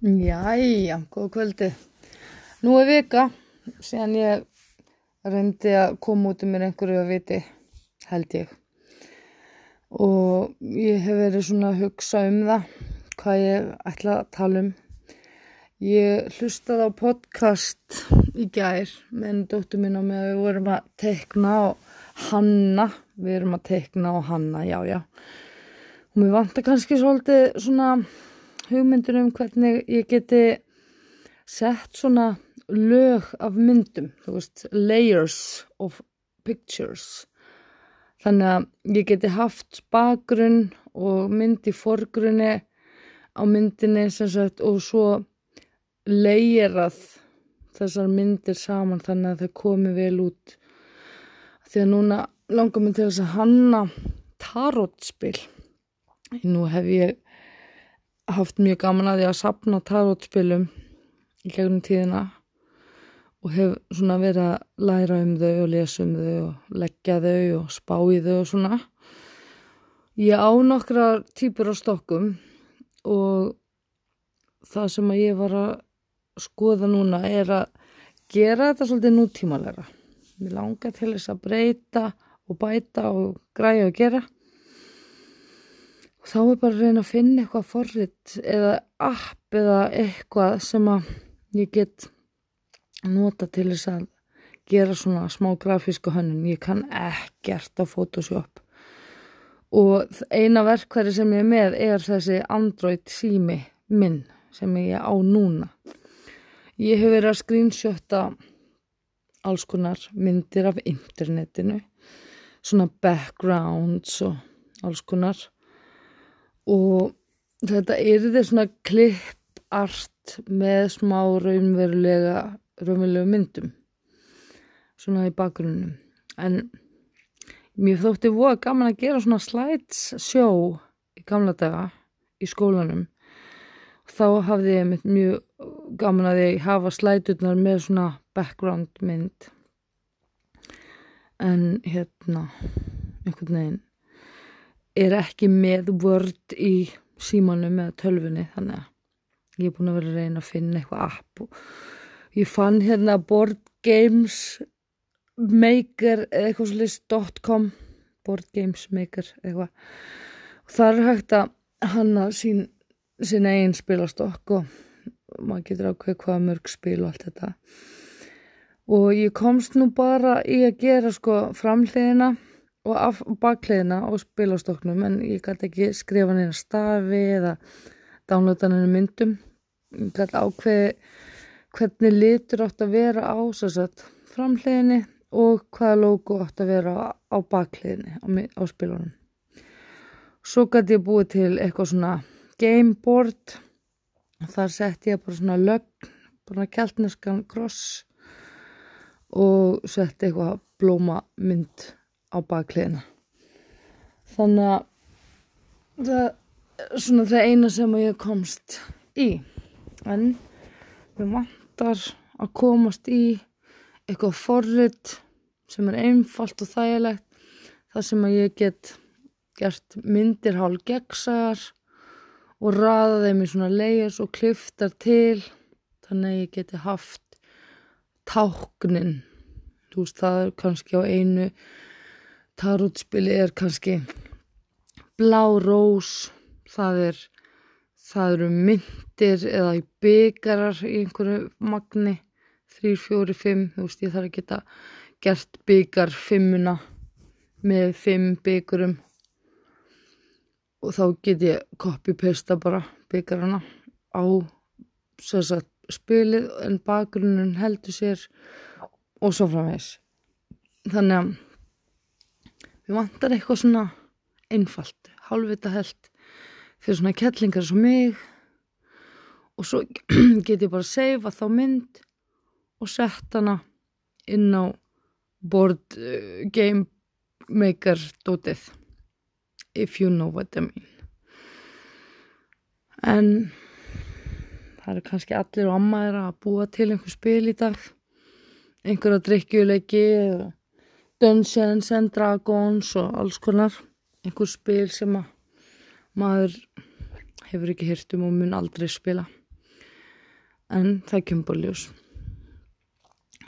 Jæja, góð kvöldi. Nú er vika síðan ég reyndi að koma út um mér einhverju að viti, held ég. Og ég hef verið svona að hugsa um það, hvað ég ætla að tala um. Ég hlustaði á podcast í gær með enn dóttur mín og með að við vorum að tekna og hanna. Við erum að tekna og hanna, já, já. Og mér vantar kannski svolítið svona hugmyndir um hvernig ég geti sett svona lög af myndum, þú veist, layers of pictures. Þannig að ég geti haft bakgrunn og mynd í forgrunni á myndinni sagt, og svo layerað þessar myndir saman þannig að þau komi vel út. Því að núna langar mér til þess að hanna tarotspil. Nú hef ég haft mjög gaman að því að sapna tarotspilum í gegnum tíðina og hef svona verið að læra um þau og lesa um þau og leggja þau og spá í þau og svona. Ég á nokkra týpur á stokkum og það sem að ég var að skoða núna er að gera þetta svolítið nútímalega. Mér langar til þess að breyta og bæta og græja og gera og þá er bara að reyna að finna eitthvað forrið eða app eða eitthvað sem að ég get nota til þess að gera svona smá grafíska hönnun. Ég kann ekkert á Photoshop. Og eina verkværi sem ég er með er þessi Android sími minn sem ég á núna. Ég hef verið að screenshotta alls konar myndir af internetinu. Svona backgrounds og alls konar og þetta er þetta svona klippart með smá raunverulega raunverulega myndum. Svona í bakgrunnum. En mér þótti voða gaman að gera svona slides sjó í gamla daga í skólanum. Þá hafði ég mitt mjög gaman að ég hafa slæturnar með svona background mynd. En hérna einhvern veginn er ekki með Word í símanum eða tölfunni þannig að ég er búin að vera að reyna að finna eitthvað app og ég fann hérna Board Games Maker eða eitthvað svolítið .com Board Games Maker eitthvað. Og það er hægt að hanna sín, sín eigin spilastokk og maður getur ákveð hvaða mörg spil og allt þetta. Og ég komst nú bara í að gera sko framhliðina og af bakliðina á spilastoknum en ég gæti ekki skrifa neina stafi eða downloada neina myndum. Ég gæti ákveði hvernig litur átt að vera á sagt, framliðinni og hvaða logo átt að vera á bakliðinni á, á spilunum. Svo gæti ég búið til eitthvað svona gameboard þar sett ég bara svona lögn bara kjaldneskan gross og sett eitthvað blóma mynd á bakliðina. Þannig að það er svona það eina sem ég komst í. En við vantar að komast í eitthvað forrið sem er einfalt og þægilegt þar sem að ég get gert myndir hálf gegsaðar og raða þeim í svona leiðis og kliftar til þannig að ég geti haft táknin þú veist það er kannski á einu tarotspili er kannski blá rós, það er það eru myndir eða í byggarar í einhverju magni 3, 4, 5 þú veist ég þarf að geta gert byggar fimmuna með fimm byggurum og þá get ég copy-pasta bara byggarana á sagt, spilið en bakgrunnun heldur sér og svo framvegs þannig að Við vantar eitthvað svona einfalt, hálfvita held fyrir svona kettlingar sem mig. Og svo get ég bara að seifa þá mynd og sett hana inn á board uh, game maker dótið if you know what I mean. En það eru kannski allir og amma er að búa til einhver spil í dag. Einhverja drikkjuleiki eða Dungeons and Dragons og alls konar. Einhver spil sem að maður hefur ekki hirt um og mun aldrei spila. En það kemur bara ljós.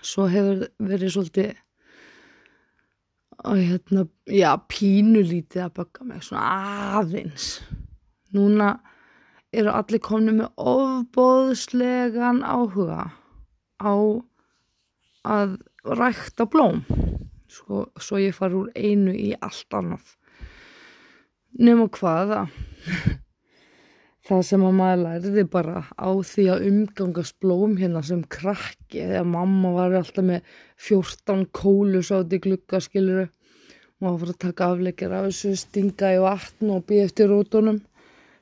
Svo hefur verið svolítið og hérna, já, pínulítið að baka mig, svona aðeins. Núna eru allir komni með ofbóðslegan áhuga á að rækta blóm svo, svo ég far úr einu í allt annað. Nema hvaða það sem að maður læriði bara á því að umgangast blóm hérna sem krakki þegar mamma var alltaf með 14 kólus átt í gluggaskiluru maður fyrir að taka afleikir af þessu stinga í vatn og býja eftir rótunum.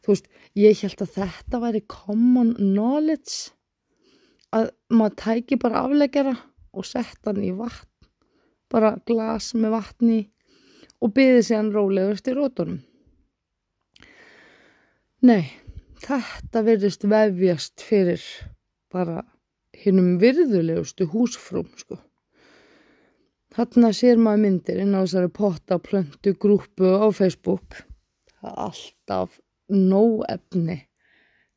Þú veist, ég held að þetta væri common knowledge að maður tæki bara afleikara og setta hann í vatn bara glas með vatni og býði sig hann rólega eftir rótunum nei þetta verðist vefjast fyrir bara hinnum virðulegustu húsfrúm sko. Þarna sér maður myndir inn á þessari pottaplöntu grúpu á Facebook. Það er alltaf nóg efni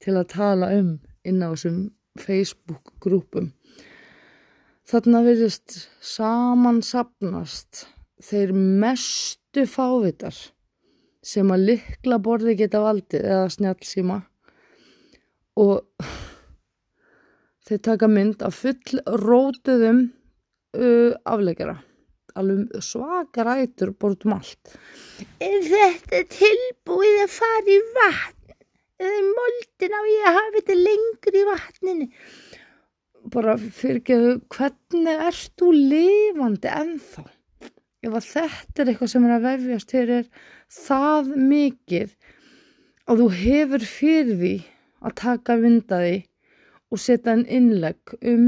til að tala um inn á þessum Facebook grúpum. Þarna verðist samansapnast þeir mestu fávitar sem að likla borði geta valdið eða snjálfsíma og þeir taka mynd af full rótuðum uh, aflegjara alveg svaka rætur bortum allt. Er þetta tilbúið að fara í vatn? Eða í moldin á ég að hafa þetta lengur í vatninu bara fyrir ekki að hvernig erst þú lifandi ennþá? Ef að þetta er eitthvað sem er að vefjast fyrir það mikið og þú hefur fyrir því að taka vindaði og setja einn innlegg um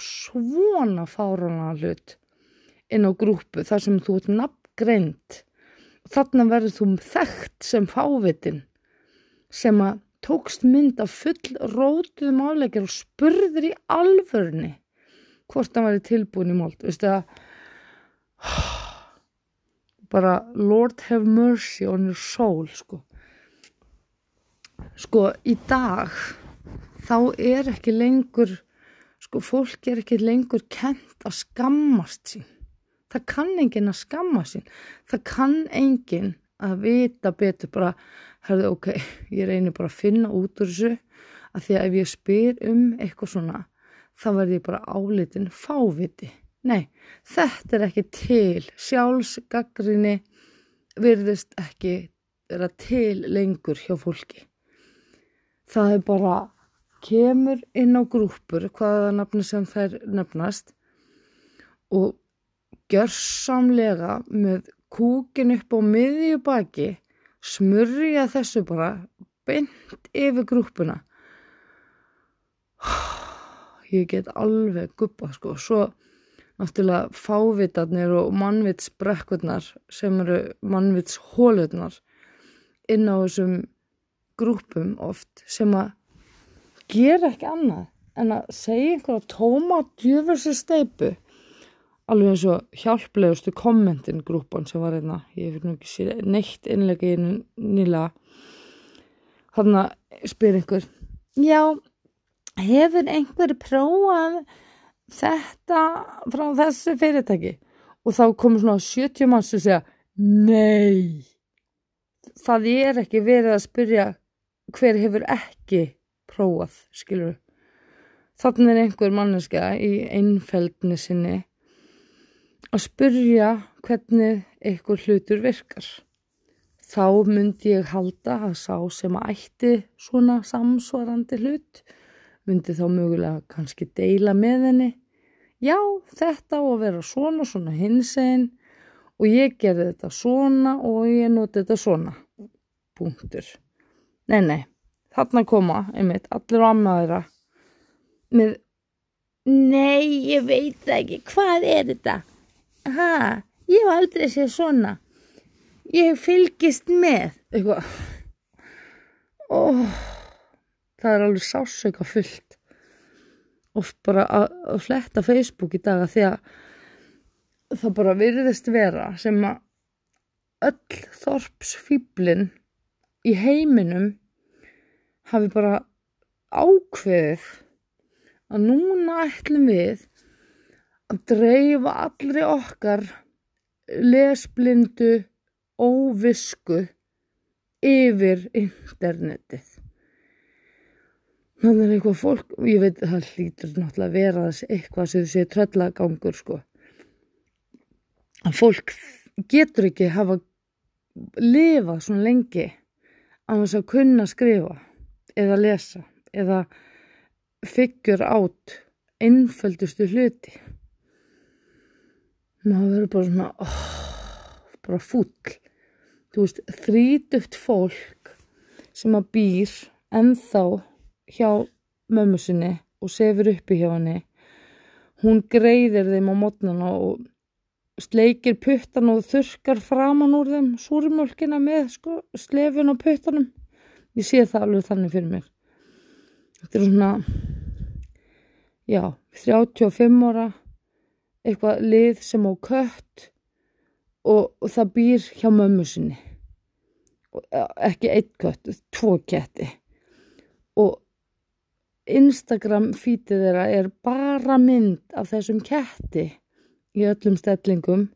svona fárana hlut inn á grúpu þar sem þú ert nafngreint þarna verður þú þekkt sem fávitin sem að tókst mynd af full rótuðum áleikir og spurður í alvörni hvort það væri tilbúin í mold. Veistu að bara Lord have mercy on your soul sko. Sko í dag þá er ekki lengur sko fólk er ekki lengur kent að skammast sín. Það kann enginn að skamma sín. Það kann enginn að vita betur bara, herðu ok ég reynir bara að finna út úr þessu. Að því að ef ég spyr um eitthvað svona þá verð ég bara álitin fáviti. Nei, þetta er ekki til. Sjálfsgaggrinni virðist ekki vera til lengur hjá fólki. Það er bara kemur inn á grúpur hvaða nafni sem þær nefnast og gjörsamlega með kúkin upp á miðjubaki smurja þessu bara beint yfir grúpuna ég get alveg guppa sko. Svo náttúrulega fávitarnir og mannvitsbrekkurnar sem eru mannvitshólurnar inn á þessum grúpum oft sem að gera ekki annað en að segja einhverja tóma djöfursi steipu alveg eins og hjálplegustu kommentin grúpan sem var einna hérna, ég fyrir nú ekki sér neitt innlega í nýla þannig að spyr einhver já, hefur einhver prófað þetta frá þessu fyrirtæki? Og þá komur svona 70 mann sem segja nei það er ekki verið að spyrja hver hefur ekki prófað, skilur þannig er einhver manneska í einfeldni sinni að spyrja hvernig einhver hlutur virkar. Þá myndi ég halda að sá sem að ætti svona samsvarandi hlut myndi þá mögulega kannski deila með henni. Já þetta á að vera svona svona hins einn og ég gerði þetta svona og ég noti þetta svona. Punktur. Nei, nei, þarna koma, einmitt, allir á ammaðira með, nei, ég veit ekki, hvað er þetta? Ha, ég hef aldrei séð svona, ég hef fylgist með, eitthvað, oh, það er alveg sásauka fullt, oft bara að, fletta Facebook í daga því að það bara virðist vera sem að öll þorpsfýblin í heiminum hafi bara ákveðið að núna ætlum við að dreifa allri okkar lesblindu óvisku yfir internetið. Þannig er eitthvað fólk, ég veit að það hlýtur náttúrulega vera þessi eitthvað sem þú sé tröllagangur sko. Að fólk getur ekki hafa lifað svona lengi á þess að kunna skrifa eða lesa eða figure out einföldustu hluti. Maður verður bara svona, oh, bara fúll. Þú veist, þrítugt fólk sem að býr ennþá hjá mömmu sinni og sefur uppi hjá henni. Hún greiðir þeim á mótnana og sleikir puttan og þurkar framann úr þeim súrimölkina með sko, slefin á puttanum. Ég sé það alveg þannig fyrir mér. Þetta er svona, já, 35 ára, eitthvað lið sem á kött og, og það býr hjá mömmu sinni. Ekki eitt kött, tvo ketti. Og Instagram fítið þeirra er bara mynd af þessum ketti í öllum stellingum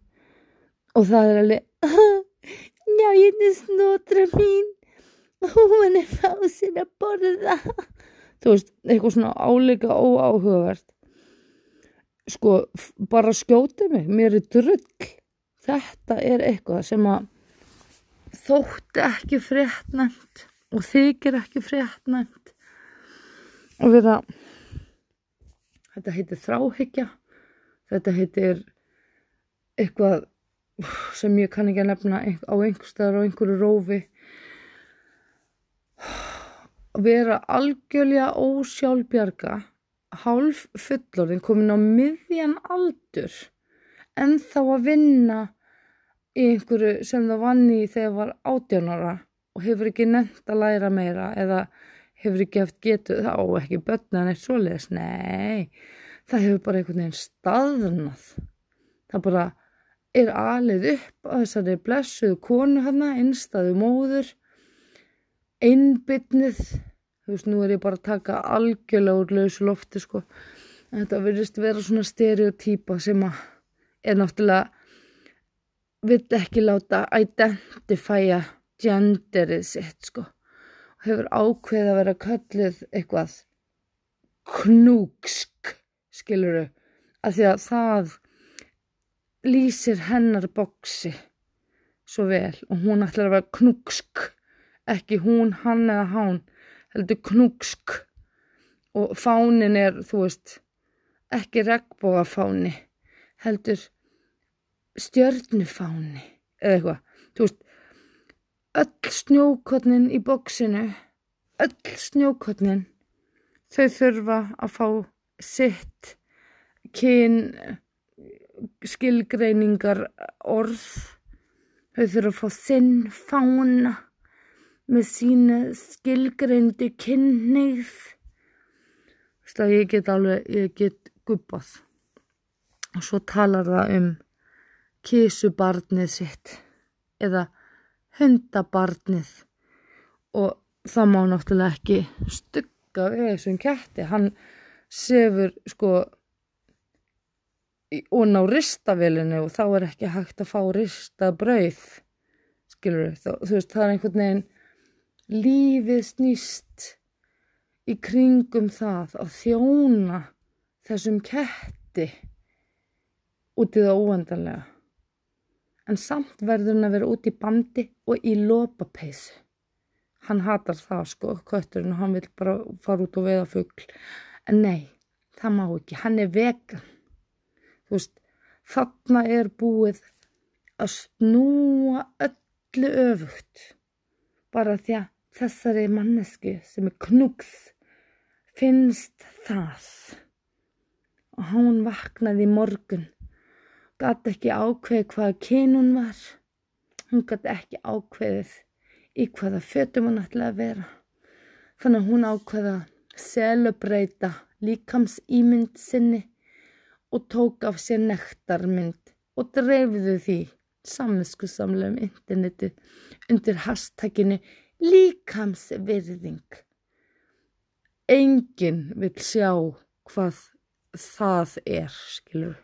og það er alveg já ég er snotra mín og hún er fá sér að borða þú veist, eitthvað svona áleika óáhugavert sko, bara skjóti mig. Mér er drull. Þetta er eitthvað sem að þótti ekki fréttnæmt og þykir ekki fréttnæmt. Að vera þetta heitir þráhyggja. Þetta heitir eitthvað sem ég kann ekki að nefna á einhverstaðar og einhverju rófi. Vera algjörlega ósjálfbjarga hálf fullorðin komin á miðjan aldur en þá að vinna í einhverju sem það vanni í þegar var átjánara og hefur ekki nefnt að læra meira eða hefur ekki haft getu þá ekki börna neitt svoleiðis, nei það hefur bara einhvern veginn staðnað. Það bara er alið upp að þessari blessuðu konu hana, einstaðu móður einbytnið þú veist, nú er ég bara að taka algjörlega úr lausu lofti sko. En þetta verðist vera svona stereotýpa sem að er náttúrulega vill ekki láta identifæja genderið sitt sko. Hefur ákveð að vera kallið eitthvað knúksk, skiluru, að því að það lýsir hennar boksi svo vel og hún ætlar að vera knúksk, ekki hún, hann eða hán, heldur knúksk. Og fánin er, þú veist, ekki regnbóafáni, heldur stjörnufáni eða eitthvað, þú veist, öll snjókotnin í bóksinu, öll snjókotnin, þau þurfa að fá sitt kyn skilgreiningar orð, þau þurfa að fá sinn fána með sína skilgreindi kynneið. Þú veist að ég get alveg, ég get guppað. Og svo talar það um kísubarnið sitt eða hundabarnið og það má náttúrulega ekki stugga við þessum kætti hann sefur sko og ná ristavélinu og þá er ekki hægt að fá ristabrauð skilur þú, þú veist það er einhvern veginn lífið snýst í kringum það að þjóna þessum kætti út í það óvendanlega en samt verður hann að vera út í bandi og í lópapeysu. Hann hatar það sko, kötturinn, og hann vil bara fara út og veða fuggl. En nei, það má ekki, hann er vegan. Þú veist, þarna er búið að snúa öllu öfugt. Bara því að þessari manneski sem er knúks finnst það. Og hann vaknaði morgun gæti ekki ákveðið hvaða kynun var. Hún gæti ekki ákveðið í hvaða fötum hún ætlaði að vera. Þannig að hún ákveða selubreita líkams ímynd sinni og tók af sér nektarmynd og dreifðu því saminsku samlega um internetið undir hashtaginu líkamsvirðing. enginn vil sjá hvað það er, skilur.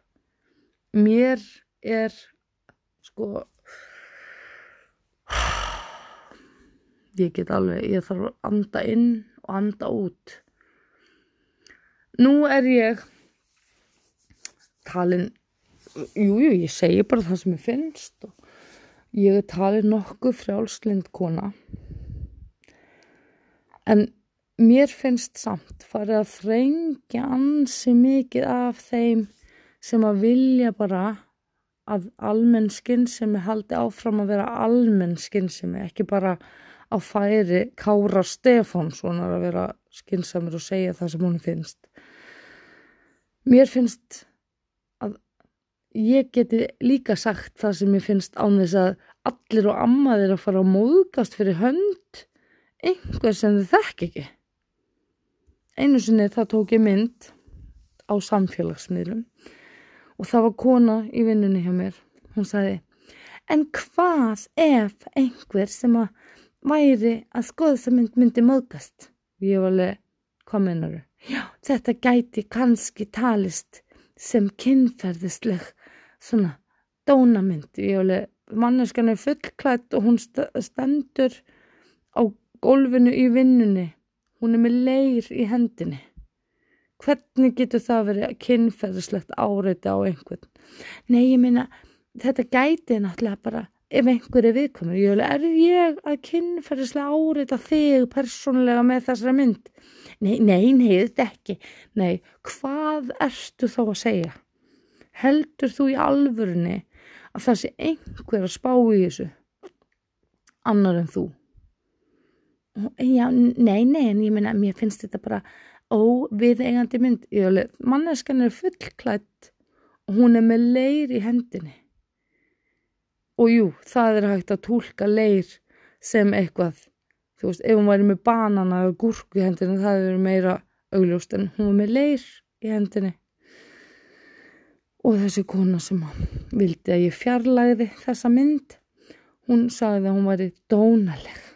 Mér er, sko, ég get alveg, ég þarf að anda inn og anda út. Nú er ég talin, jújú, jú, ég segi bara það sem ég finnst og ég er talin nokkuð frjálslind kona. En mér finnst samt farið að þrengja ansi mikið af þeim sem að vilja bara að almenn skinnsemi haldi áfram að vera almenn skinnsemi, ekki bara á færi Kára Stefánssonar að vera skynnsamur og segja það sem hún finnst. Mér finnst að ég geti líka sagt það sem ég finnst án þess að allir og ammaðir að fara að móðgast fyrir hönd einhver sem þið þekk ekki. Einu sinni það tók ég mynd á samfélagsmiðlum og það var kona í vinnunni hjá mér. Hún sagði, en hvað ef einhver sem að væri að skoða þess að mynd myndi móðgast? Ég var alveg, hvað mennar þau? Já, þetta gæti kannski talist sem kynferðisleg svona dónamynd. Ég var alveg, manneskan er fullklætt og hún stendur gólfinu í vinnunni Hún er með leir í hendinni. Hvernig getur það verið kynferðislegt áreiti á einhvern? Nei, ég minna, þetta gæti náttúrulega bara ef einhver er viðkomur. Ég vil, er ég að kynferðislega áreita þig persónulega með þessara mynd? Nei, nei, nei, þetta ekki. Nei, hvað ertu þá að segja? Heldur þú í alvörunni að það sé einhver að spá í þessu? Annar en þú? Já, nei, nei, en ég meina, mér finnst þetta bara óviðeigandi mynd, manneskan er fullklætt hún er með leir í hendinni. Og jú, það er hægt að tólka leir sem eitthvað. Þú veist, ef hún væri með banana og gúrku í hendinni, það er meira augljóst en hún er með leir í hendinni. Og þessi kona sem vildi að ég fjarlæði þessa mynd hún sagði að hún væri dónaleg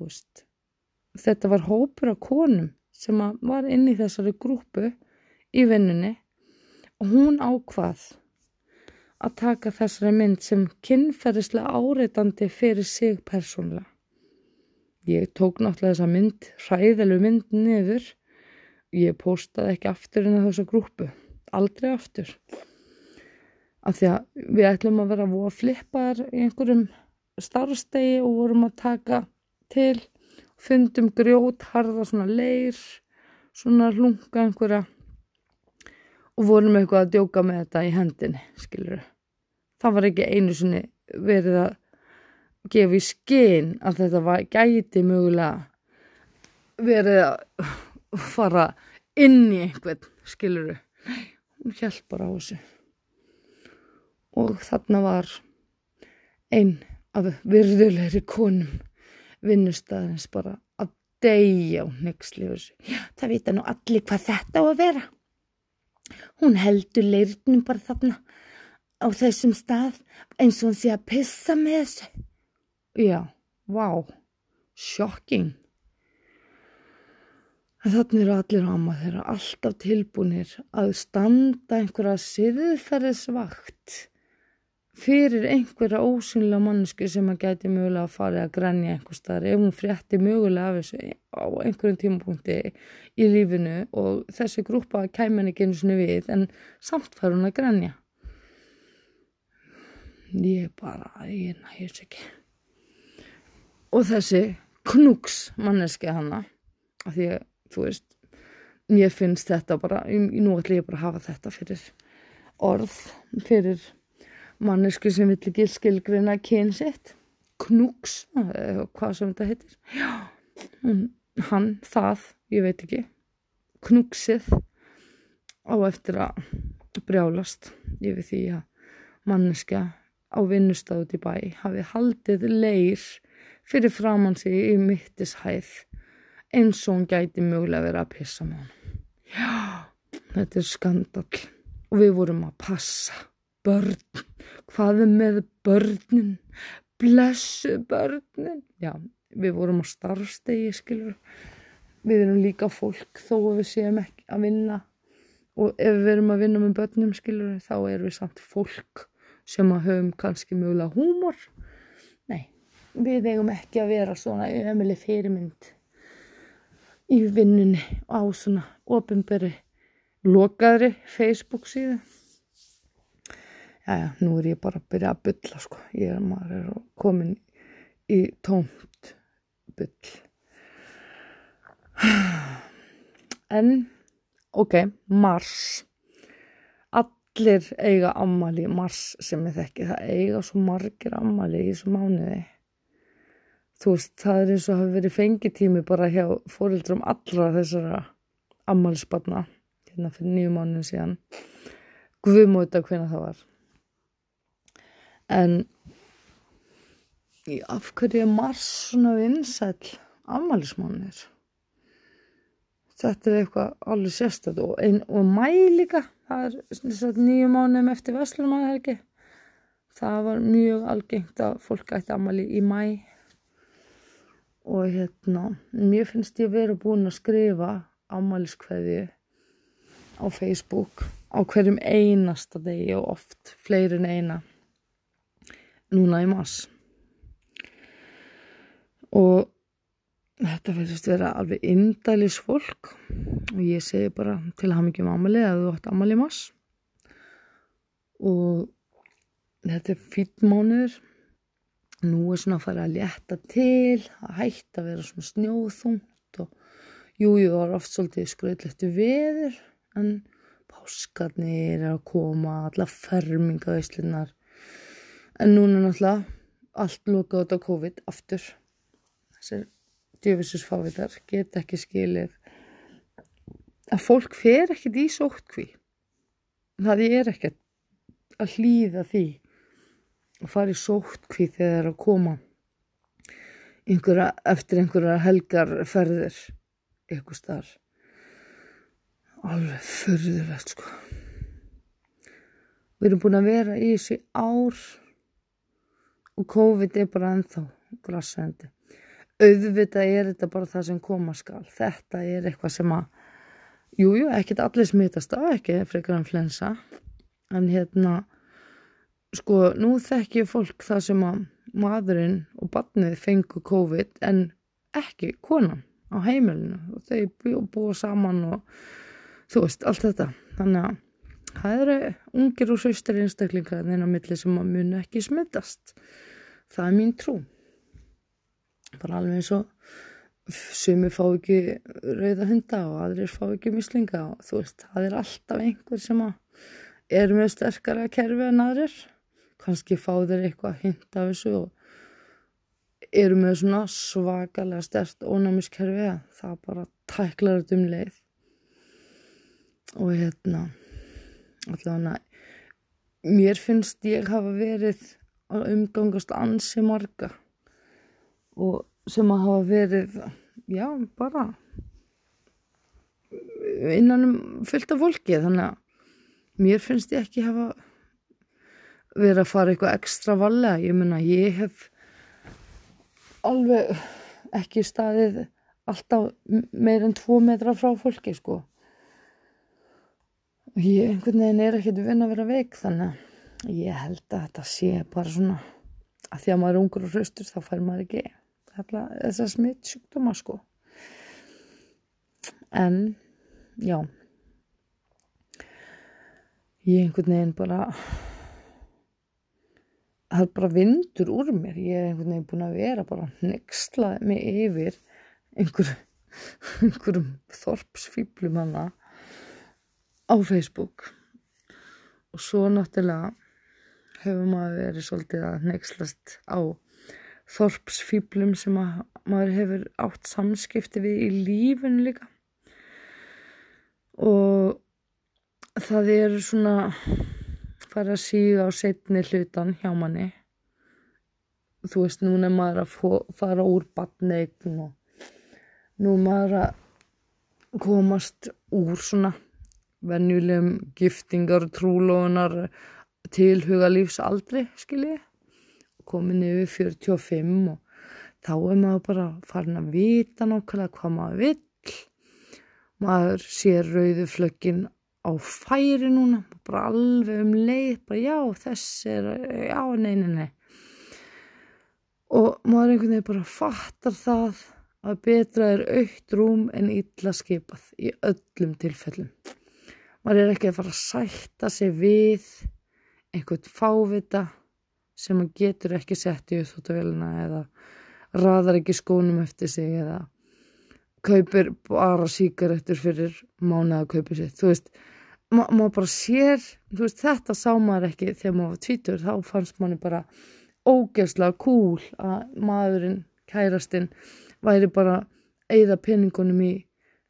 veist, þetta var hópur af konum sem var inn í þessari grúpu í vinnunni og hún ákvað að taka þessari mynd sem kynferðislega áreitandi fyrir sig persónulega. Ég tók náttúrulega þessa mynd, hræðelu mynd niður. Ég postaði ekki aftur inn á þessa grúpu, aldrei aftur. Af því að við ætlum að vera að flippa í einhverjum starfstegi og vorum að taka til fundum grjót, harða svona leir svona hlunga einhverja og vorum eitthvað að djóka með þetta í hendinni, skilur það var ekki einu sinni verið að gefa í skinn að þetta var gæti mögulega verið að fara inn í einhvern, skilur hún hjálp bara á þessu. Og þarna var einn af virðulegri konum vinnustæðins bara að deyja og nexli það vita nú allir hvað þetta á að vera. Hún heldur leirnum bara þarna á þessum stað eins og hún sé að pissa með þessu. Já, wow shocking en þannig eru allir áma þeirra alltaf tilbúinir að standa einhverja siðferðisvakt fyrir einhverja ósynlega mannsku sem að gæti mögulega að fara að grænja einhver staðar ef hún frétti mögulega af þessu á einhverjum tímapunkti í lífinu og þessi grúpa kæm henni ekki einu svona við en samt fær hún að grænja ég bara ég nægis ekki. Og þessi knúks manneski hanna af því að þú veist mér finnst þetta bara, nú ætlum ég bara að hafa þetta fyrir orð fyrir mannesku sem vill ekki skilgreina kynsitt knúks, eða hvað sem þetta heitir. Já, hann, það, ég veit ekki. Knúksið á eftir að brjálast yfir því að manneska á vinnustáðut í bæ hafi haldið leir fyrir framann sig í mittishæð eins og hún gæti mögulega verið að pissa með hann já, þetta er skandal og við vorum að passa börn, hvað er með börnin, blessu börnin, já, við vorum á starfstegi, skilur, við erum líka fólk þó að við séum ekki að vinna. Og ef við erum að vinna með börnum skilur þá erum við samt fólk sem að höfum kannski mjögulega húmor. Nei, við eigum ekki að vera svona ömuleg fyrirmynd í vinnunni á svona ofinberi lokaðri Facebook síðu já, nú er ég bara að byrja að bylla sko, ég er maður er komin í tómt byll en ok, Mars. Allir eiga ammali Mars sem ég þekki, það eiga svo margir ammali í þessu mánuði. Þú veist, það er eins og hafi verið fengitími bara hjá fórildrum allra þessara ammalisbarna hérna fyrir nýju mánuðin síðan. Guðmóta hvena það var en af hverju er Mars svona vinsæl ammælismannir þetta er eitthvað alveg sérstætt og, og mæ líka. Það er nýju mánum eftir Vestlumæðarhelgi það var mjög algengt að fólk ætti ammæli í mæ og hérna mér finnst ég verið búin að skrifa ammæliskveði á Facebook á hverjum einasta degi og oft fleirin eina núna í mass og þetta verðist vera alveg indælis fólk. Og ég segi bara til að hafa mikið um amalið að þú ætti amalið mass og þetta er fýtt mánuður. Nú er svona að fara að létta til að hætta að vera svona snjóðþungt og jújú það var oft svolítið skröðlegt veður en páskarnir er að koma alla fermingaðislinnar en núna náttúrulega allt lókað út á COVID aftur. Þessir djöfisisfávitar get ekki skilið að fólk fer ekkert í sótkví það er ekkert að hlýða því að fara í sótkví þegar það er að koma einhverja, eftir einhverja helgarferðir eitthvað starf alveg förðulegt sko. Við erum búin að vera í þessi ár og COVID er bara ennþá grassandi auðvitað er þetta bara það sem koma skal. Þetta er eitthvað sem að jújú, ekkert allir smitast á ekki frekar en flensa. En hérna sko, nú þekk ég fólk það sem að maðurinn og barnið fengu COVID en ekki konan á heimilinu. Og þau búa saman og þú veist, allt þetta. Þannig að það eru ungir og söstar einstaklingar en eina milli sem að munu ekki smittast það er mín trú. Bara alveg eins og sumi fá ekki rauða hunda og aðrir fá ekki mislinga og þú veist, það er alltaf einhver sem er með sterkara kerfi en aðrir. Kannski fá þeir eitthvað hint af þessu og eru með svona svakalega stert ónæmiskerfi að það bara tæklar þetta um leið. Og hérna allavega mér finnst ég hafa verið að umgangast ansi marga og sem að hafa verið já, bara innan um fullt af fólki. Þannig að mér finnst ég ekki hafa verið að fara eitthvað ekstra valega, ég menna ég hef alveg ekki staðið alltaf meir en tvo metra frá fólki sko og ég einhvern veginn er ekki að vinna að vera veik þannig að ég held að þetta sé bara svona að því að maður er ungur og hraustur þá fær maður ekki þessar smitt sjúkdóma sko. En já. Ég einhvern veginn bara það er bara vindur úr mér. Ég er einhvern veginn búin að vera bara nexlaði mig yfir einhver, einhverjum þorpsfýblum hana á Facebook. Og svo náttúrulega hefur maður verið svolítið að nexlast á þorpsfýblum sem maður hefur átt samskipti við í lífun líka. Og það er svona fara að síga á setni hlutan hjá manni. Þú veist núna er maður að fara úr batneign og nú er maður að komast úr svona venjulegum giftingar, trúlóðunar tilhuga lífsaldri skiljið komin yfir 45 og þá er maður bara farin að vita nákvæmlega hvað maður vill maður sér rauðu flöggin á færi núna, bara alveg um leið, bara já, þess er, já, nei, nei, nei. Og maður einhvern veginn bara fattar það að betra er aukt rúm en illa skipað í öllum tilfellum. Maður er ekki að fara að sætta sig við einhvern fávita sem maður getur ekki sett í þóttavélina eða raðar ekki skónum eftir sig eða kaupir bara síkaretur fyrir mánuða kaupir sitt. Þú veist, ma maður bara sér, þú veist, þetta sá maður ekki þegar maður var tvítur, þá fannst manni bara ógeðslega cool að maðurinn, kærastinn, væri bara eigða peningunum í,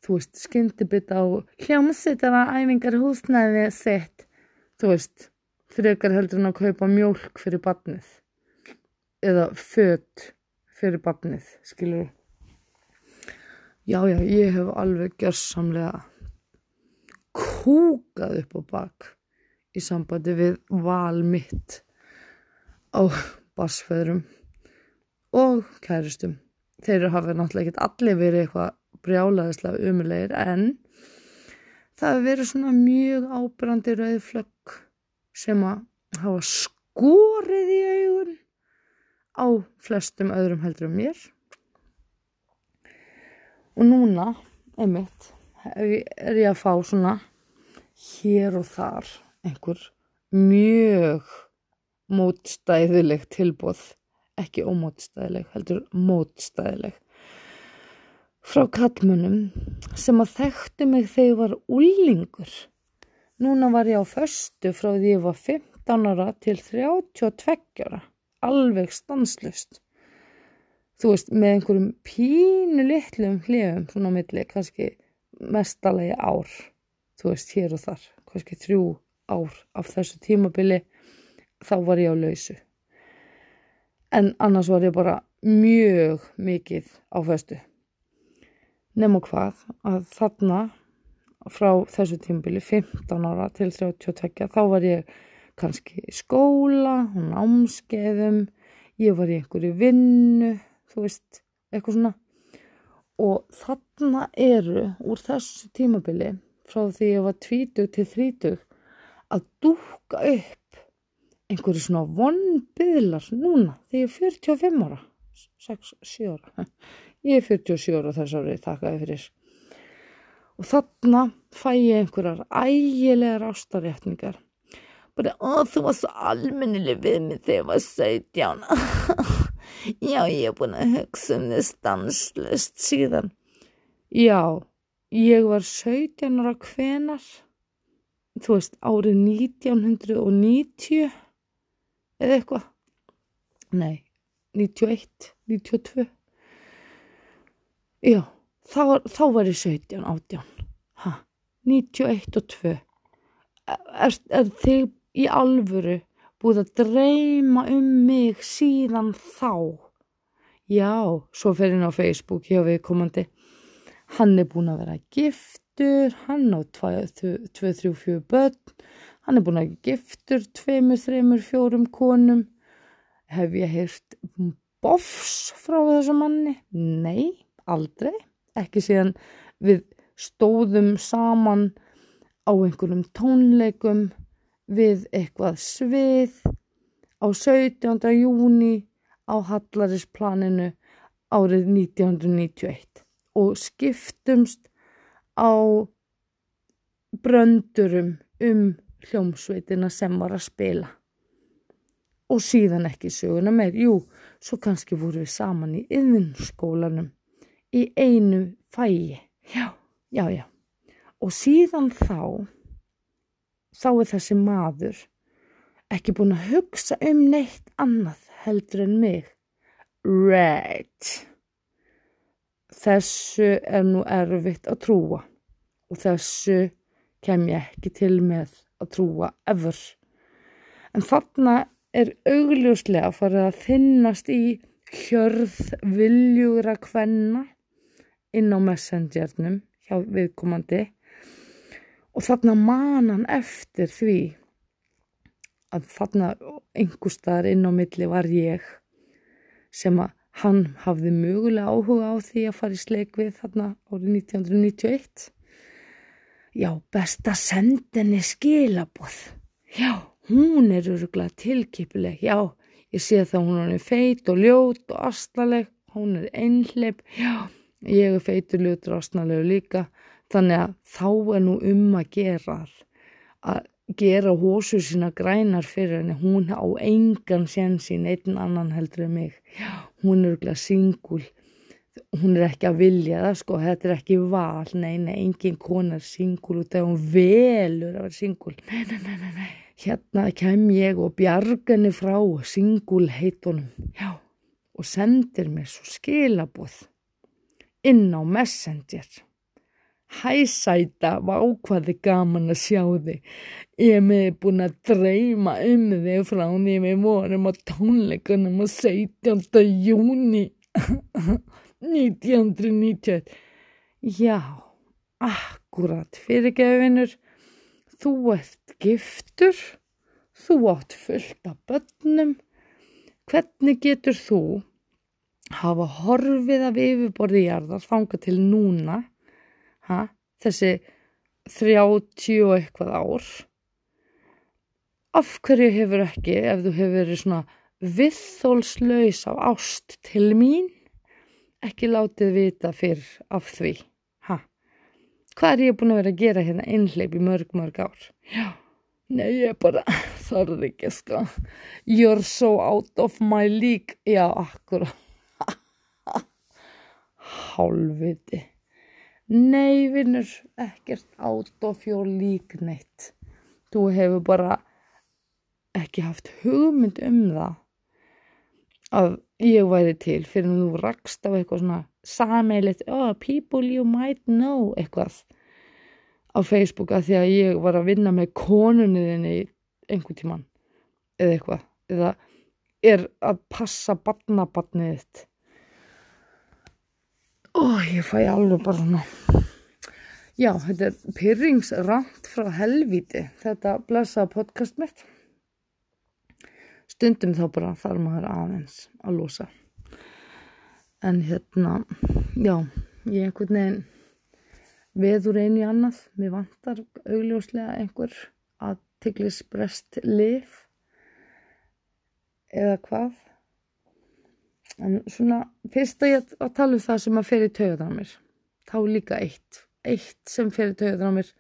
þú veist, skyndibita á hljómsveitara æfingar húsnæði sett, þú veist, frekar heldur en að kaupa mjólk fyrir barnið eða fött fyrir barnið, skilur. Já, já, ég hef alveg gjörsamlega kúkað upp á bak í sambandi við val mitt á basföðrum og kæristum. Þeir hafa náttúrulega ekki allir verið eitthvað brjálaðislega umulegir en það hefur verið svona mjög ábyrrandi rauðflögg sem að hafa skorið í augun á flestum öðrum heldur um mér. Og núna, einmitt, er ég að fá svona hér og þar einhver mjög mótstæðileg tilbúð, ekki ómótstæðileg, heldur mótstæðileg, frá kallmunum sem að þekktu mig þegar ég var úlingur. Núna var ég á föstu frá því ég var 15 ára til 32 ára, alveg stanslust. Þú veist, með einhverjum pínu litlum hljöfum svona á milli, kannski mestalagi ár, þú veist, hér og þar, kannski þrjú ár af þessu tímabili, þá var ég á lausu. En annars var ég bara mjög mikið á föstu. Nefnum hvað, að þarna frá þessu tímabili, 15 ára til 32, þá var ég kannski í skóla, námskeiðum, ég var í einhverju vinnu, þú veist, eitthvað svona. Og þarna eru úr þessu tímabili frá því ég var 20 til 30 að dúka upp einhverju svona vonbyðlar núna þegar ég er 45 ára 6-7 ára. Ég er 47 ára þess árið þakkaði fyrir. Og þarna fæ ég einhverjar ægilegar ástarétningar bara, ó, þú var svo almennileg við mig þegar ég var 17 Já, ég er búin að hugsa um þess stanslust síðan. Já, ég var 17 ára hvenar, þú veist, árið 1990 eða eitthvað. Nei, 91, 92. Já, þá, þá var ég 17, 18. Hæ, 91 og 2. Er, er þið í alvöru búið að dreyma um mig síðan þá. Já, svo fer henn á Facebook hjá viðkomandi. Hann er búin að vera giftur, hann á 2-3-4 börn, hann er búin að vera giftur 2-3-4 konum. Hef ég heyrt bofs frá þessu manni? Nei, aldrei. Ekki síðan við stóðum saman á einhverjum tónleikum við eitthvað svið á 17. júni á Hallarisplaninu árið 1991 og skiptumst á bröndurum um hljómsveitina sem var að spila og síðan ekki söguna meir, jú, svo kannski voru við saman í yðinskólanum í einu fæi, já, já, já og síðan þá þá er þessi maður ekki búin að hugsa um neitt annað heldur en mig. Right. Þessu er nú erfitt að trúa og þessu kem ég ekki til með að trúa ever. En þarna er augljóslega farið að þinnast í hjörð viljúra kvenna inn á messengernum hjá viðkomandi. Og þarna man hann eftir því að þarna einhverstaðar inn á milli var ég sem að hann hafði mögulega áhuga á því að fara í sleik við þarna árið 1991 já, best að senda henni skilaboð. Já, hún er öruglega tilkipileg, já, ég sé það hún er feit og ljót og astaleg, hún er einhleip, já, ég er feitur, ljótur og astalegur líka, þannig að þá er nú um að gera að gera hósu sína grænar fyrir henni, hún á engan sénsín, einn annan heldur en mig, já, hún er öruglega singul, hún er ekki að vilja það sko, þetta er ekki val, nei, nei, engin kona er singul út af hún velur að vera singul, nei, nei, nei, nei, nei, hérna kem ég og bjargani frá singul heitunum, já, og sendir mér svo skilaboð inn á Messenger. Hæ sæta, vákvaði gaman að sjá þig. Ég hef með búin að dreyma um þig frá því við vorum á tónleikunum á 17. júni 1991. Já, akkurat fyrirgefinur, þú ert giftur, þú átt fullt af börnum. Hvernig getur þú hafa horfið af yfirborði jarðar fanga til núna ha, þessi 30 og eitthvað ár af hverju hefur ekki ef þú hefur verið svona viðþólslaus af ást til mín ekki látið vita fyrr af því ha. hvað er ég búin að vera að gera hérna einhleip í mörg mörg ár já, nei ég bara þarf ekki sko. You're so out of my league. Já, akkur hálfviti. Nei, vinnur, ekkert át og fjól lík neitt. Þú hefur bara ekki haft hugmynd um það að ég væri til fyrir að þú rakst á eitthvað svona sameilit, oh, people you might know, eitthvað á Facebook að því að ég var að vinna með konunniðinni einhver tíman eða eitthvað, eða er að passa barnabarnið þitt. Og ég fæ alveg bara svona já, þetta er pyrringsrand frá helvíti þetta blessa podcast mitt. Stundum þá bara þarf maður aðeins að losa. En hérna já, ég einhvern veginn veður einu í annað. Mér vantar augljóslega einhver að tigglis brest lif eða hvað. En svona fyrst að ég að tala um það sem að fer í taugaðan á mér þá líka eitt. Eitt sem fer í taugaðan á mér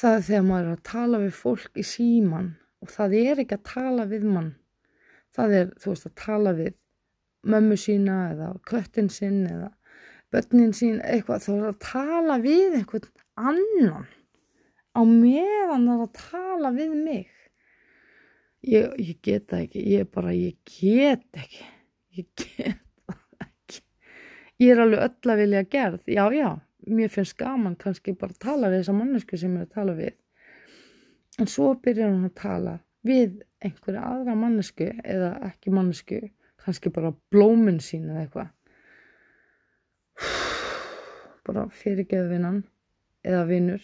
það er þegar maður er að tala við fólk í síman og það er ekki að tala við mann. Það er þú veist að tala við mömmu sína eða köttin sinn eða börnin sín eitthvað þá er að tala við einhvern annan á meðan það er að tala við mig. Ég, ég get það ekki ég bara, ég get ekki ég get það ekki. Ég er alveg öll að vilja gerð já já, mér finnst gaman kannski bara að tala við þessa mannesku sem ég er að tala við. En svo byrjar hann að tala við einhverja aðra mannesku eða ekki mannesku kannski bara blóminn sín eða eitthvað bara fyrirgeðvinnan eða vinnur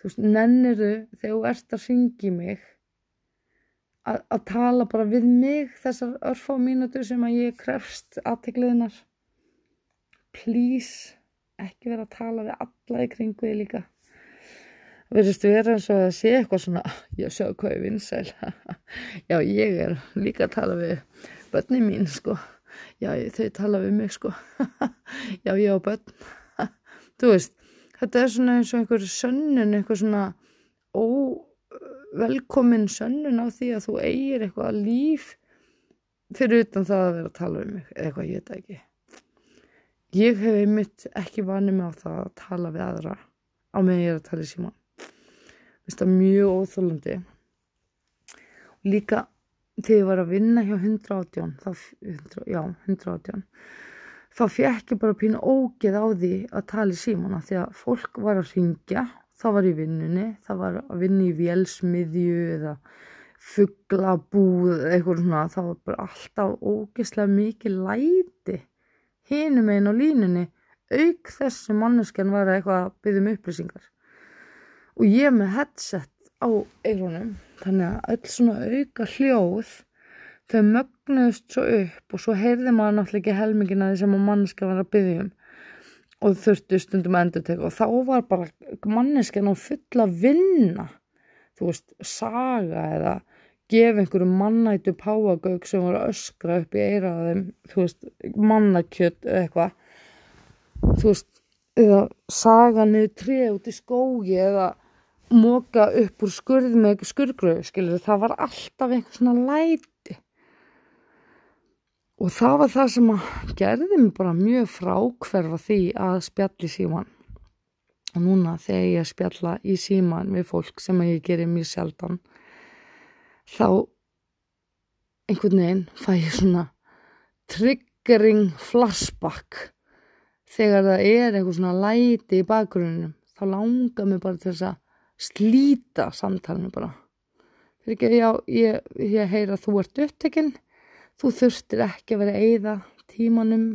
þú veist, nenniru þegar þú ert að ringi mig að, að tala bara við mig þessar örfá mínútur sem að ég krefst aðtekliðinar please ekki vera að tala við alla í kringu því líka. Verðist vera eins og að sé eitthvað svona já sjá hvað er vinsæl já ég er líka að tala við börni mín sko. Já þau tala við mig sko. Já ég á börn þú veist þetta er svona eins og einhver sönnun einhver svona ó velkomin sönnun á því að þú eigir eitthvað líf fyrir utan það að vera að tala um eitthvað ég veit ekki. Ég hef einmitt ekki vanið mig á það að tala við aðra á meðan ég er að tala í síman þetta er mjög óþólandi líka þegar ég var að vinna hjá 118 þá, 100, já, 118 þá fekk ég bara pínu ógeð á því að tala í símana því að fólk var að ringja það var í vinnunni, það var að vinna í vélsmiðju eða fugglabúð eitthvað svona, það var bara alltaf ógeðslega mikið læti hinum einn á línunni auk þess sem manneskjan var eitthvað að byggja um upplýsingar. Og ég með headset á eironum þannig að öll svona auka hljóð þau mögnuðust svo upp og svo heyrði maður náttúrulega ekki helmingina því sem að manneskja var að byggja um. Og þurftu stundum að endur teka og þá var bara manneskjan á fulla vinna. Þú veist, saga eða gefa einhverju mannættu páagauk sem voru öskra upp í eiraðum þú veist, mannakjött eða eitthvað. Þú veist, eða saga niður tré út í skógi eða móka upp úr skurð með skurðgröðu, skilur, það var alltaf einhvern svona læti og það var það sem gerði mér bara mjög frákverfa því að spjalli síman og núna þegar ég spjalla í síman við fólk sem ég gerir mjög sjaldan þá einhvern veginn fæ ég svona triggering flashback. Þegar það er eitthvað svona læti í bakgrunnum þá langar mér bara til þess að slíta samtalenu bara. Ekki, já, ég, ég heyra að þú ert upptekinn þú þurftir ekki að vera eigða tímanum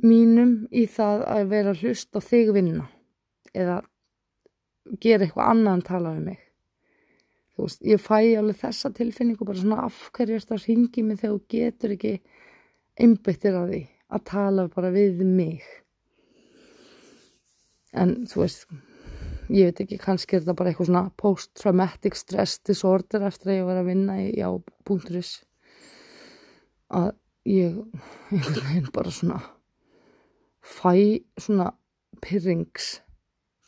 mínum í það að vera hlust á þig vinna eða gera eitthvað annað en tala um mig. Þú veist, ég fæ alveg þessa tilfinningu bara svona af hverju er þetta að ringi mig þegar þú getur ekki einbyttir að því að tala bara við mig? En þú veist ég veit ekki, kannski er þetta bara eitthvað svona post-traumatic stress disorder eftir að ég var að vinna í á.is að ég bara svona fæ svona pyrrings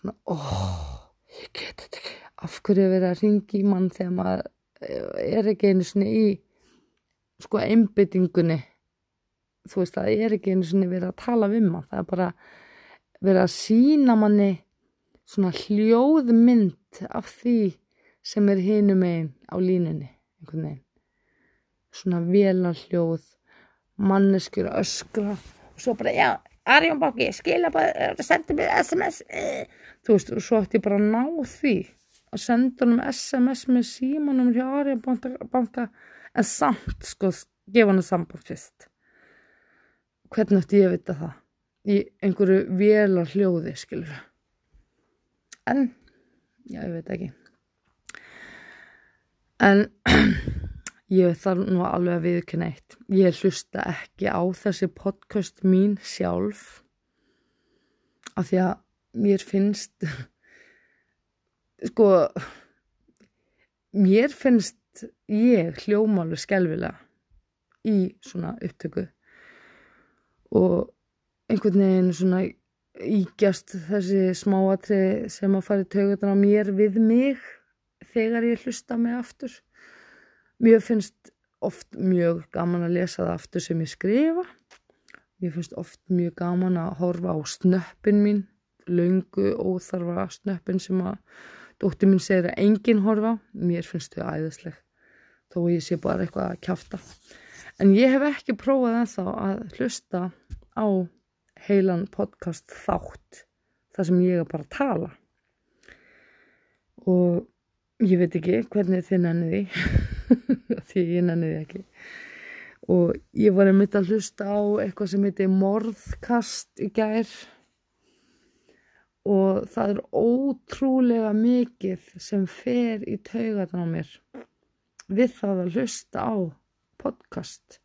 svona, óh, ég get þetta ekki. Af hverju að vera að ringi í mann þegar maður er ekki einu svona í sko einbyttingunni þú veist, það er ekki einu svona verið að tala við mann, það er bara verið að sína manni svona hljóðmynd af því sem er hinum einn á línunni einhvern veginn svona velarhljóð manneskjur öskra og svo bara, já, Arjón Bóki skilja bara, sendi mér SMS þú veist, og svo ætti ég bara að ná því að senda honum SMS með símanum hjá Arjón Banka en samt, sko, gefa hann samband fyrst. Hvernig ætti ég að vita það? Í einhverju velar hljóði skilur en já ég veit ekki. En ég þarf nú alveg að viðkynna eitt. Ég hlusta ekki á þessi podcast mín sjálf af því að mér finnst sko mér finnst ég hljómalu skelvilega í svona upptöku. Og einhvern veginn svona ígjast þessi smáatri sem að fara í taugutan á mér við mig þegar ég hlusta mig aftur mér finnst oft mjög gaman að lesa það aftur sem ég skrifa. Mér finnst oft mjög gaman að horfa á snöppin mín laungu óþarfa snöppin sem að dóttir mín segir að enginn horfa mér finnst þau æðisleg þó ég sé bara eitthvað að kjáfta en ég hef ekki prófað ennþá að hlusta á heilan podcast þátt þar sem ég er bara að tala. Og ég veit ekki hvernig þið nenniði því. Ég nenniði ekki. Og ég var einmitt að hlusta á eitthvað sem heiti morðkast í gær. Og það er ótrúlega mikið sem fer í taugatan á mér við það að hlusta á podcast.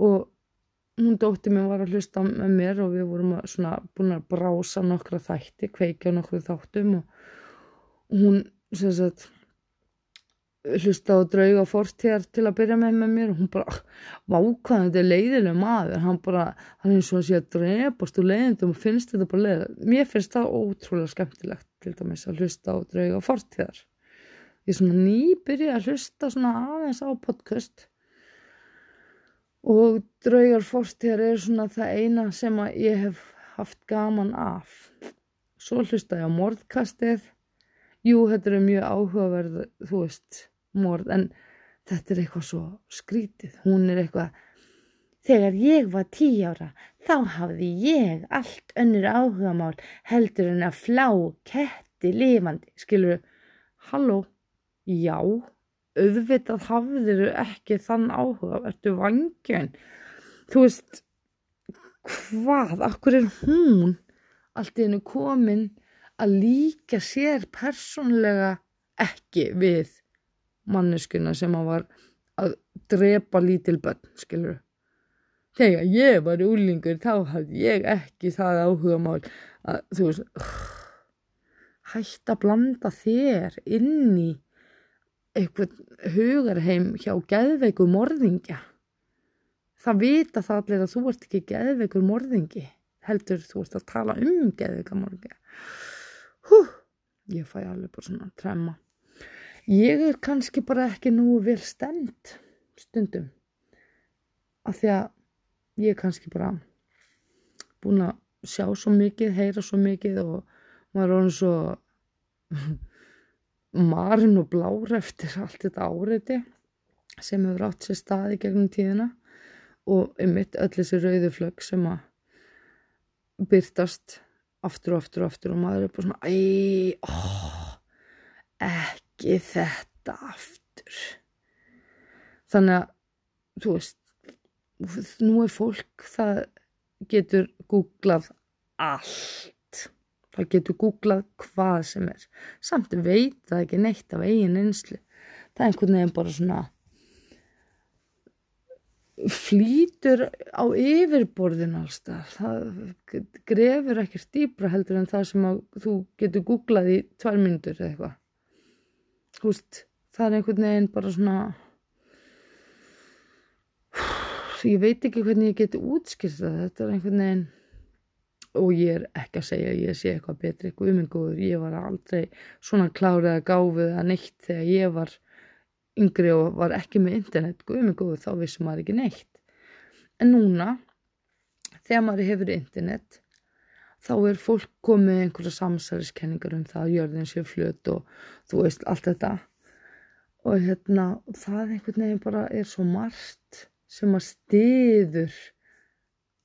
Og hún dótti mér var að hlusta með mér og við vorum svona búin að brása nokkra þætti, kveikja nokkru þáttum og hún sem sagt hlusta á drauga fortíðar til að byrja með með mér og hún bara vákvæði þetta er leiðileg maður. Hann bara, hann er eins og að sé að drepast úr leiðindum og finnst þetta bara leiðileg mér finnst það ótrúlega skemmtilegt til dæmis að hlusta á drauga fortíðar. Ég er svona nýbyrja að hlusta svona aðeins á podcast. Og draugar fórstíðar er svona það eina sem að ég hef haft gaman af. Svo hlusta ég á mordkastið jú, þetta er mjög áhugaverð þú veist, mord en þetta er eitthvað svo skrítið. Hún er eitthvað þegar ég var tí ára þá hafði ég allt önnur áhugamál heldur en að flá ketti lifandi. Skilur, halló? Já auðvitað hafðir ekki þann áhuga, ertu vangjön þú veist hvað, akkur er hún allt í hennu komin að líka sér persónlega ekki við manneskuna sem að var að drepa lítil bönn, skilur þegar ég var úlingur þá hafði ég ekki það áhuga mál að þú veist hætt að blanda þér inn í eitthvað hugarheim hjá geðveiku morðingja. Það vita það allir að þú ert ekki geðveikur morðingi heldur þú ert að tala um geðveika morðingja. Hú, ég fæ alveg bara svona tremma ég er kannski bara ekki nú vel stend stundum af því að ég er kannski bara búin að sjá svo mikið, heyra svo mikið og maður er orðin svo marinn og blár eftir allt þetta áreiti sem hefur átt sér staði gegnum tíðina og um mitt öll þessi rauðu flögg sem að byrtast aftur og aftur og aftur og maður er bara svona æj, oh, ekki ekki þetta aftur. Þannig að þú veist nú er fólk það getur googlað allt. Það getur googlað hvað sem er. Samt veit það ekki neitt af eigin einslu það er einhvern veginn bara svona flýtur á yfirborðin allstað það grefur ekkert dýbra heldur en það sem þú getur googlað í tvær myndur eða eitthvað veist, það er einhvern veginn bara svona ég veit ekki hvernig ég geti útskýrt það. Þetta er einhvern veginn og ég er ekki að segja að ég sé eitthvað betri. Eitthvað umingur, ég var aldrei svona klárið að gáfið að neitt þegar ég var yngri og var ekki með internet, umingur þá vissum maður ekki neitt. En núna þegar maður hefur internet þá er fólk komið einhverja samsæriskenningar um það að jörðin sé flöt og þú veist allt þetta. Og hérna það einhvern veginn bara er svo margt sem að stiður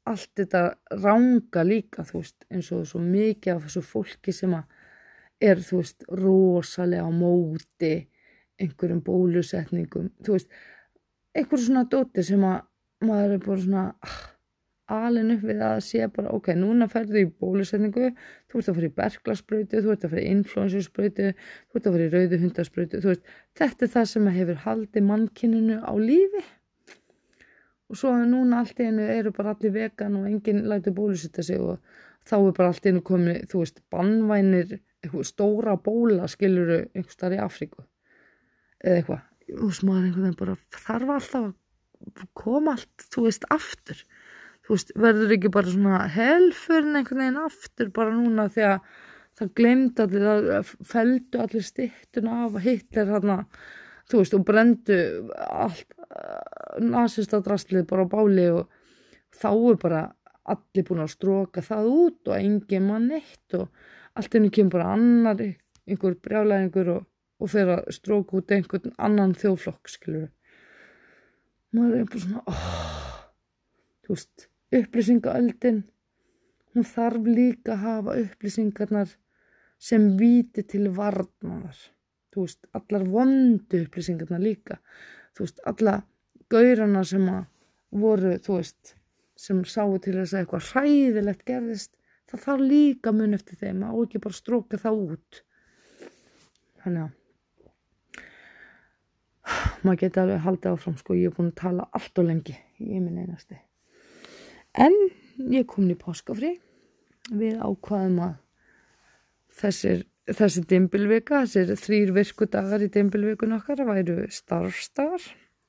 allt þetta ranga líka þú veist eins og svo mikið af þessu fólki sem að er þú veist rosalega á móti einhverjum bólusetningum. Þú veist einhverjum svona dóti sem að maður er bara svona ah, alin upp við að sé bara ok, núna ferðu í bólusetningu þú ert að fara í berglaspröytu, þú ert að fara í influensuspröytu, þú ert að fara í rauðu hundaspröytu, þú veist, þetta er það sem hefur haldið mannkinninu á lífi. Og svo núna allt í hennu eru bara allir vegan og enginn læti bólusetta sig og þá er bara allt í hennu komið, þú veist, bannvænir stóra bóla skiluru einhver starf í Afríku eða eitthvað, og smaður einhvern veginn bara þarf alltaf að koma allt, þú veist, aftur þú veist, verður ekki bara svona helfurinn einhvern veginn aftur bara núna því að það glemd allir, það feldu allir stittuna af Hitler hérna, þú veist, og brendu allt nazista drastlið bara á báli og þá er bara allir búin að stróka það út og engin mann eitt og allt ennum kemur bara annar einhver brjálæðingur og, og fer að stróka út einhvern annan þjóflokk, skilur maður er bara svona oh, þú veist upplýsingaöldin. Hún þarf líka að hafa upplýsingarnar sem víti til varnaðar. Þú veist, allar vondu upplýsingarnar líka. Þú veist, alla gaurana sem að voru, þú veist sem sáu til þess að eitthvað hræðilegt gerðist, það þarf líka mun eftir þeim og ekki bara stróka það út. Þannig að maður geti alveg haldið áfram sko, ég er búin að tala allt og lengi ég minn einasti En ég kom í páskafri, við ákvaðum að þessir, þessi dimbilvika, þessir þrýr virkudagar í dimbilvikun okkar væru starfstar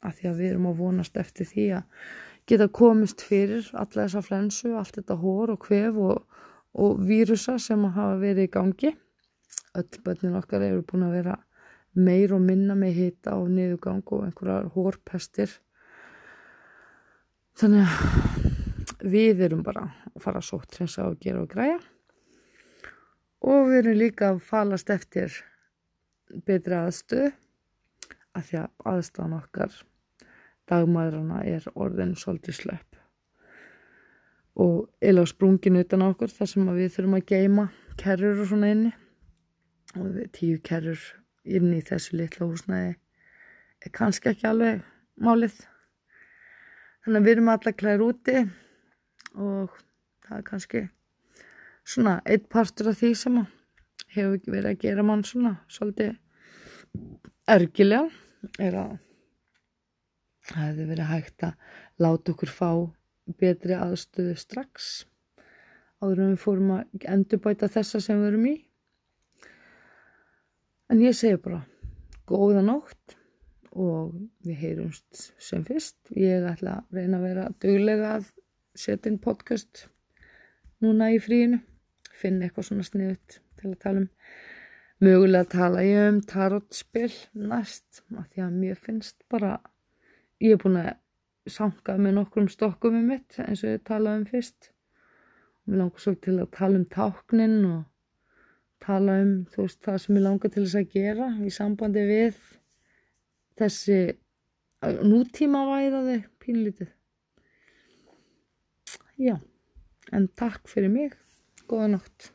af því að við erum að vonast eftir því að geta komist fyrir alla þessa flensu, allt þetta hór og kvef og, og vírusa sem hafa verið í gangi. Öll börnin okkar eru búin að vera meir og minna með hita og niðugang og einhverjar hórpestir. Þannig að við erum bara að fara að sótt sem sá að gera og græja. Og við erum líka að falast eftir betri aðstöð að því að aðstæðan okkar dagmæðrana er orðin svolítið slöpp. Og eila sprungin utan á okkur þar sem við þurfum að geima kerrur og svona inni. Og tíu kerrur inni í þessu litla húsnæði er kannski ekki alveg málið. Þannig að við erum allar klæðir úti og það er kannski svona eitt partur af því sem hefur verið að gera mann svona svolítið örgilega er að það hefði verið hægt að láta okkur fá betri aðstöðu strax áður en við fórum að endurbæta þessa sem við erum í. En ég segi bara góða nótt og við heyrumst sem fyrst. Ég ætla að reyna að vera döglega að setja inn podcast núna í fríinu, finna eitthvað svona sniðut til að tala um. Mögulega tala ég um tarotspil næst, af því að mér finnst bara, ég er búin að sanga með nokkrum stokkum um mitt eins og ég talaði um fyrst Mér langar svo til að tala um táknin og tala um þú veist það sem ég langar til þess að gera í sambandi við þessi nútíma væðaði pínlítið. Já, en takk fyrir mig. Góða nátt.